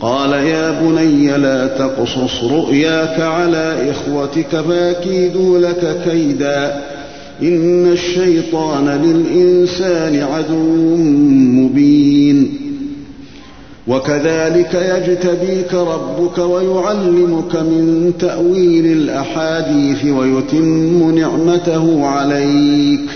قال يا بني لا تقصص رؤياك على إخوتك فأكيدوا لك كيدا. إن الشيطان للإنسان عدو مبين. وكذلك يجتبيك ربك ويعلمك من تأويل الأحاديث ويتم نعمته عليك.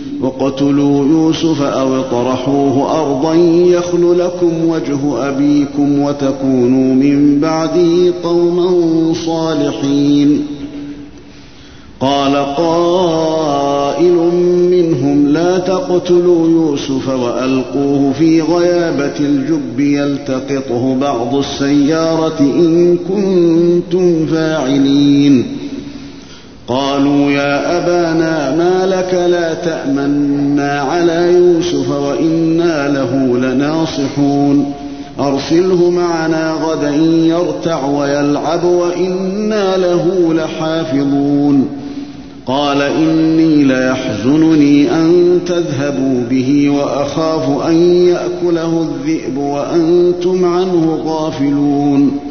وَاقْتُلُوا يُوسُفَ أَوِ اطْرَحُوهُ أَرْضًا يَخْلُ لَكُمْ وَجْهُ أَبِيكُمْ وَتَكُونُوا مِن بَعْدِهِ قَوْمًا صَالِحِينَ. قال قائل منهم لا تقتلوا يوسف وألقوه في غيابة الجب يلتقطه بعض السيارة إن كنتم فاعلين. قالوا يا أبانا ما لك لا تأمنا على يوسف وإنا له لناصحون. أرسله معنا غدا يرتع ويلعب وإنا له لحافظون. قال إني ليحزنني أن تذهبوا به وأخاف أن يأكله الذئب وأنتم عنه غافلون.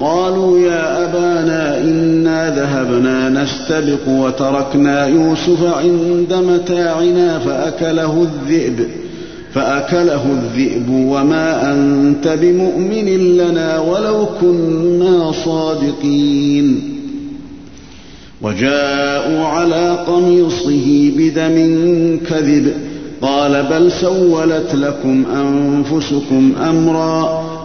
قالوا يا أبانا إنا ذهبنا نستبق وتركنا يوسف عند متاعنا فأكله الذئب فأكله الذئب وما أنت بمؤمن لنا ولو كنا صادقين. وجاءوا على قميصه بدم كذب قال بل سولت لكم أنفسكم أمرا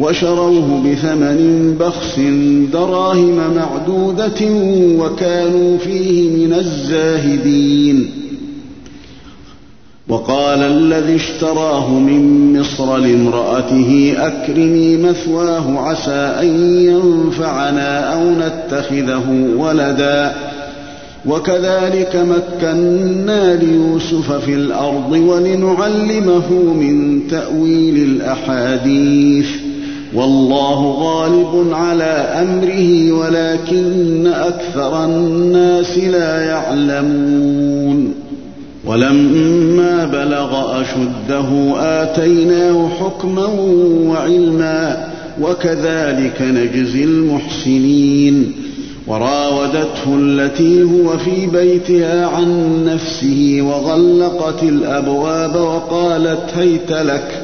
وشروه بثمن بخس دراهم معدودة وكانوا فيه من الزاهدين. وقال الذي اشتراه من مصر لامرأته أكرمي مثواه عسى أن ينفعنا أو نتخذه ولدا. وكذلك مكنا ليوسف في الأرض ولنعلمه من تأويل الأحاديث. والله غالب على أمره ولكن أكثر الناس لا يعلمون. ولما بلغ أشده آتيناه حكما وعلما وكذلك نجزي المحسنين. وراودته التي هو في بيتها عن نفسه وغلقت الأبواب وقالت هيت لك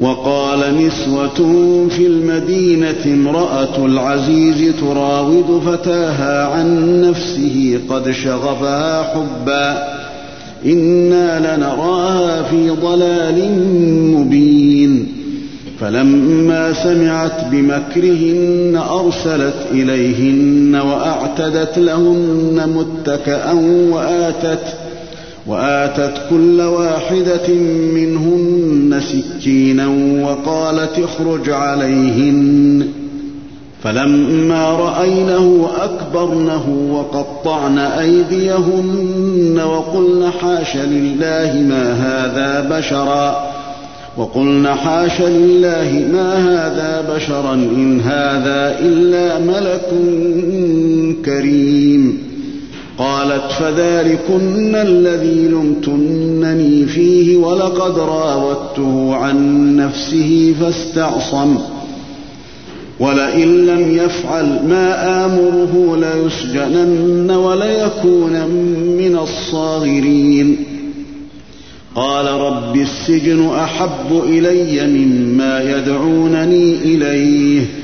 وقال نسوة في المدينة امرأة العزيز تراود فتاها عن نفسه قد شغفها حبا. إنا لنراها في ضلال مبين. فلما سمعت بمكرهن أرسلت إليهن وأعتدت لهن متكأ وآتت وآتت كل واحدة منهن سكينا وقالت اخرج عليهن. فلما رأينه أكبرنه وقطعن أيديهن وقلن حاش لله ما هذا بشرا. وقلن حاش لله ما هذا بشرا إن هذا إلا ملك كريم. قالت فذلكن الذي لمتنني فيه ولقد راودته عن نفسه فاستعصم. ولئن لم يفعل ما آمره ليسجنن وليكون من الصاغرين. قال رب السجن أحب إلي مما يدعونني إليه.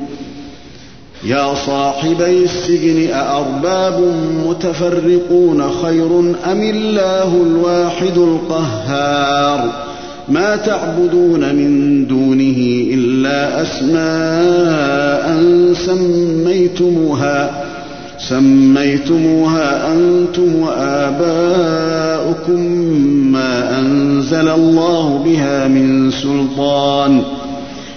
يا صاحبي السجن أأرباب متفرقون خير أم الله الواحد القهار؟ ما تعبدون من دونه إلا أسماء سميتموها سميتموها أنتم وآباؤكم ما أنزل الله بها من سلطان.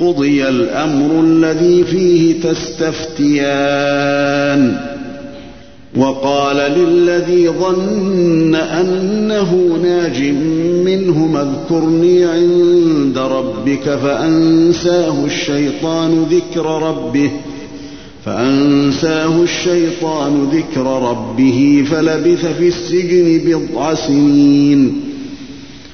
قضي الأمر الذي فيه تستفتيان. وقال للذي ظن أنه ناج منهما اذكرني عند ربك فأنساه الشيطان ذكر ربه ۖ فأنساه الشيطان ذكر ربه فلبث في السجن بضع سنين.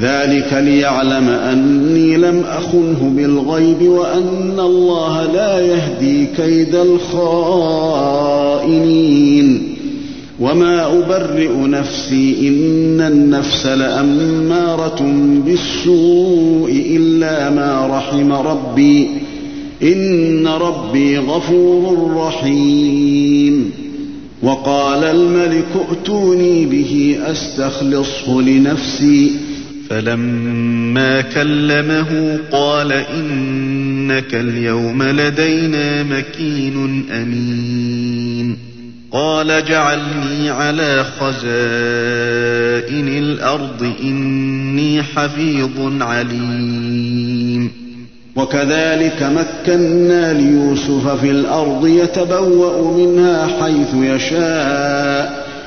ذلك ليعلم أني لم أخنه بالغيب وأن الله لا يهدي كيد الخائنين. وما أبرئ نفسي إن النفس لأمارة بالسوء إلا ما رحم ربي. إن ربي غفور رحيم. وقال الملك ائتوني به أستخلصه لنفسي. فلما كلمه قال إنك اليوم لدينا مكين أمين. قال جعلني على خزائن الأرض إني حفيظ عليم. وكذلك مكنا ليوسف في الأرض يتبوأ منها حيث يشاء.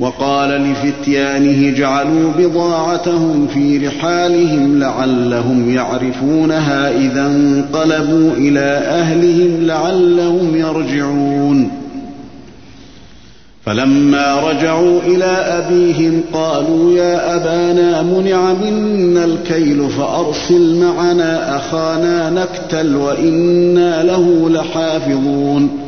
وقال لفتيانه جعلوا بضاعتهم في رحالهم لعلهم يعرفونها إذا انقلبوا إلى أهلهم لعلهم يرجعون. فلما رجعوا إلى أبيهم قالوا يا أبانا منع منا الكيل فأرسل معنا أخانا نكتل وإنا له لحافظون.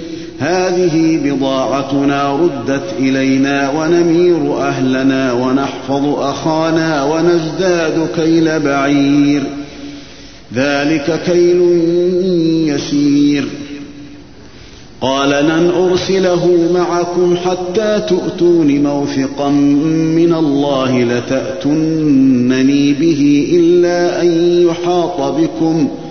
هذه بضاعتنا ردت إلينا ونمير أهلنا ونحفظ أخانا ونزداد كيل بعير. ذلك كيل يسير. قال لن أرسله معكم حتى تؤتون موثقا من الله لتأتنني به إلا أن يحاط بكم ۖ.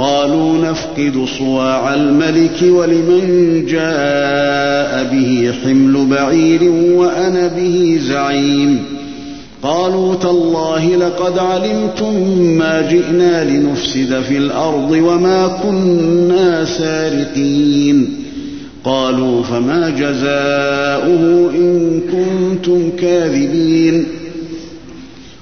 قالوا نفقد صواع الملك ولمن جاء به حمل بعير وأنا به زعيم. قالوا تالله لقد علمتم ما جئنا لنفسد في الأرض وما كنا سارقين. قالوا فما جزاؤه إن كنتم كاذبين.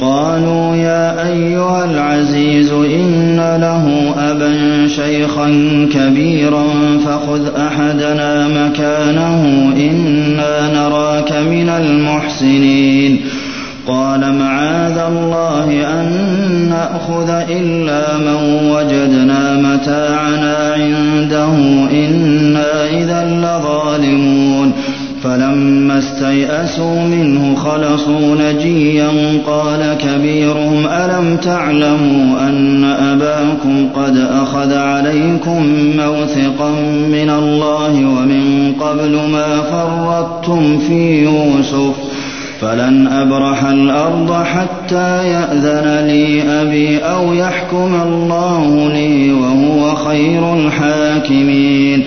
قالوا يا أيها العزيز إن له أبا شيخا كبيرا فخذ أحدنا مكانه إنا نراك من المحسنين. قال معاذ الله أن نأخذ إلا من وجدنا فلما استيئسوا منه خلصوا نجيا قال كبيرهم ألم تعلموا أن أباكم قد أخذ عليكم موثقا من الله ومن قبل ما فرطتم في يوسف؟ فلن أبرح الأرض حتى يأذن لي أبي أو يحكم الله لي وهو خير الحاكمين.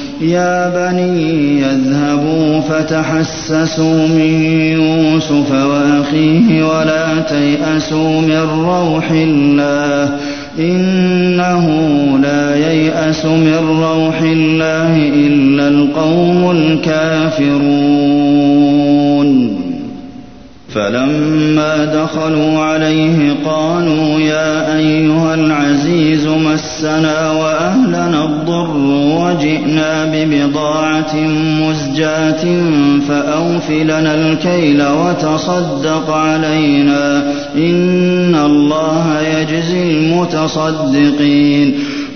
يا بني يذهبوا فتحسسوا من يوسف وأخيه ولا تيأسوا من روح الله إنه لا ييأس من روح الله إلا القوم الكافرون فلما دخلوا عليه قالوا يا أيها العزيز مسنا وأهلنا الضر وجئنا ببضاعة مزجاة فأوف لنا الكيل وتصدق علينا إن الله يجزي المتصدقين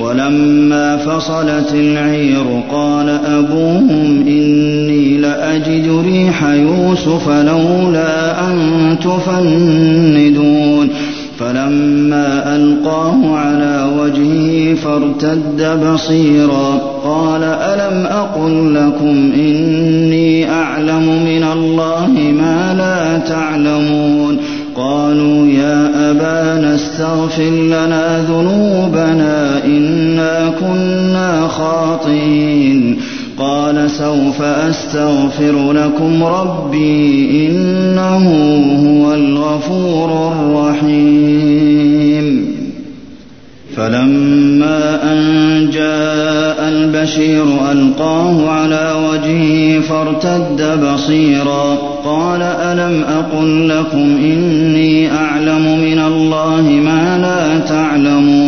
ولما فصلت العير قال أبوهم إني لأجد ريح يوسف لولا أن تفندون. فلما ألقاه على وجهه فارتد بصيرا. قال ألم أقل لكم إني أعلم من الله ما لا تعلمون. قالوا يا أبانا استغفر لنا ذنوبنا كنا خاطئين قال سوف أستغفر لكم ربي إنه هو الغفور الرحيم فلما أن جاء البشير ألقاه على وجهه فارتد بصيرا قال ألم أقل لكم إني أعلم من الله ما لا تعلمون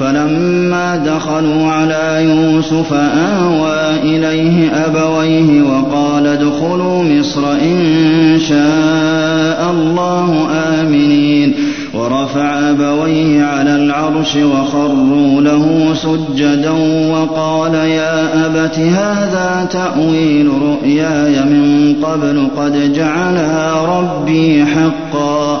فلما دخلوا على يوسف آوى إليه أبويه وقال ادخلوا مصر إن شاء الله آمنين. ورفع أبويه على العرش وخروا له سجدا وقال يا أبت هذا تأويل رؤياي من قبل قد جعلها ربي حقا.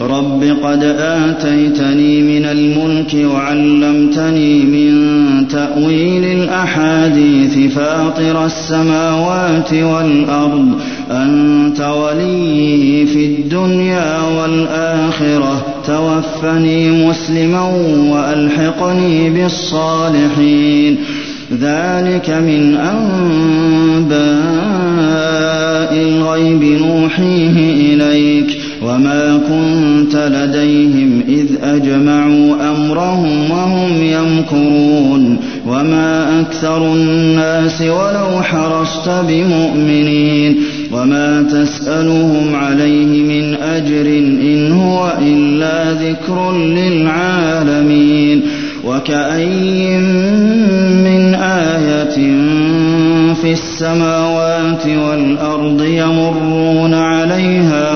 رب قد آتيتني من الملك وعلمتني من تأويل الأحاديث فاطر السماوات والأرض أنت ولي في الدنيا والآخرة. توفني مسلما وألحقني بالصالحين. ذلك من أنباء الغيب نوحيه إليك. وما كنت لديهم إذ أجمعوا أمرهم وهم يمكرون وما أكثر الناس ولو حرصت بمؤمنين وما تسألهم عليه من أجر إن هو إلا ذكر للعالمين وكأي من آية في السماوات والأرض يمرون عليها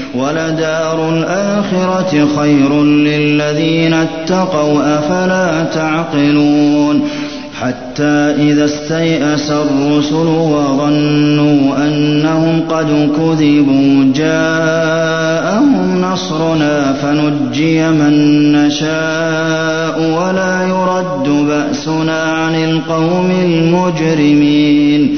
ولدار الآخرة خير للذين اتقوا أفلا تعقلون؟ حتى إذا استيأس الرسل وظنوا أنهم قد كذبوا جاءهم نصرنا فنجي من نشاء ولا يرد بأسنا عن القوم المجرمين.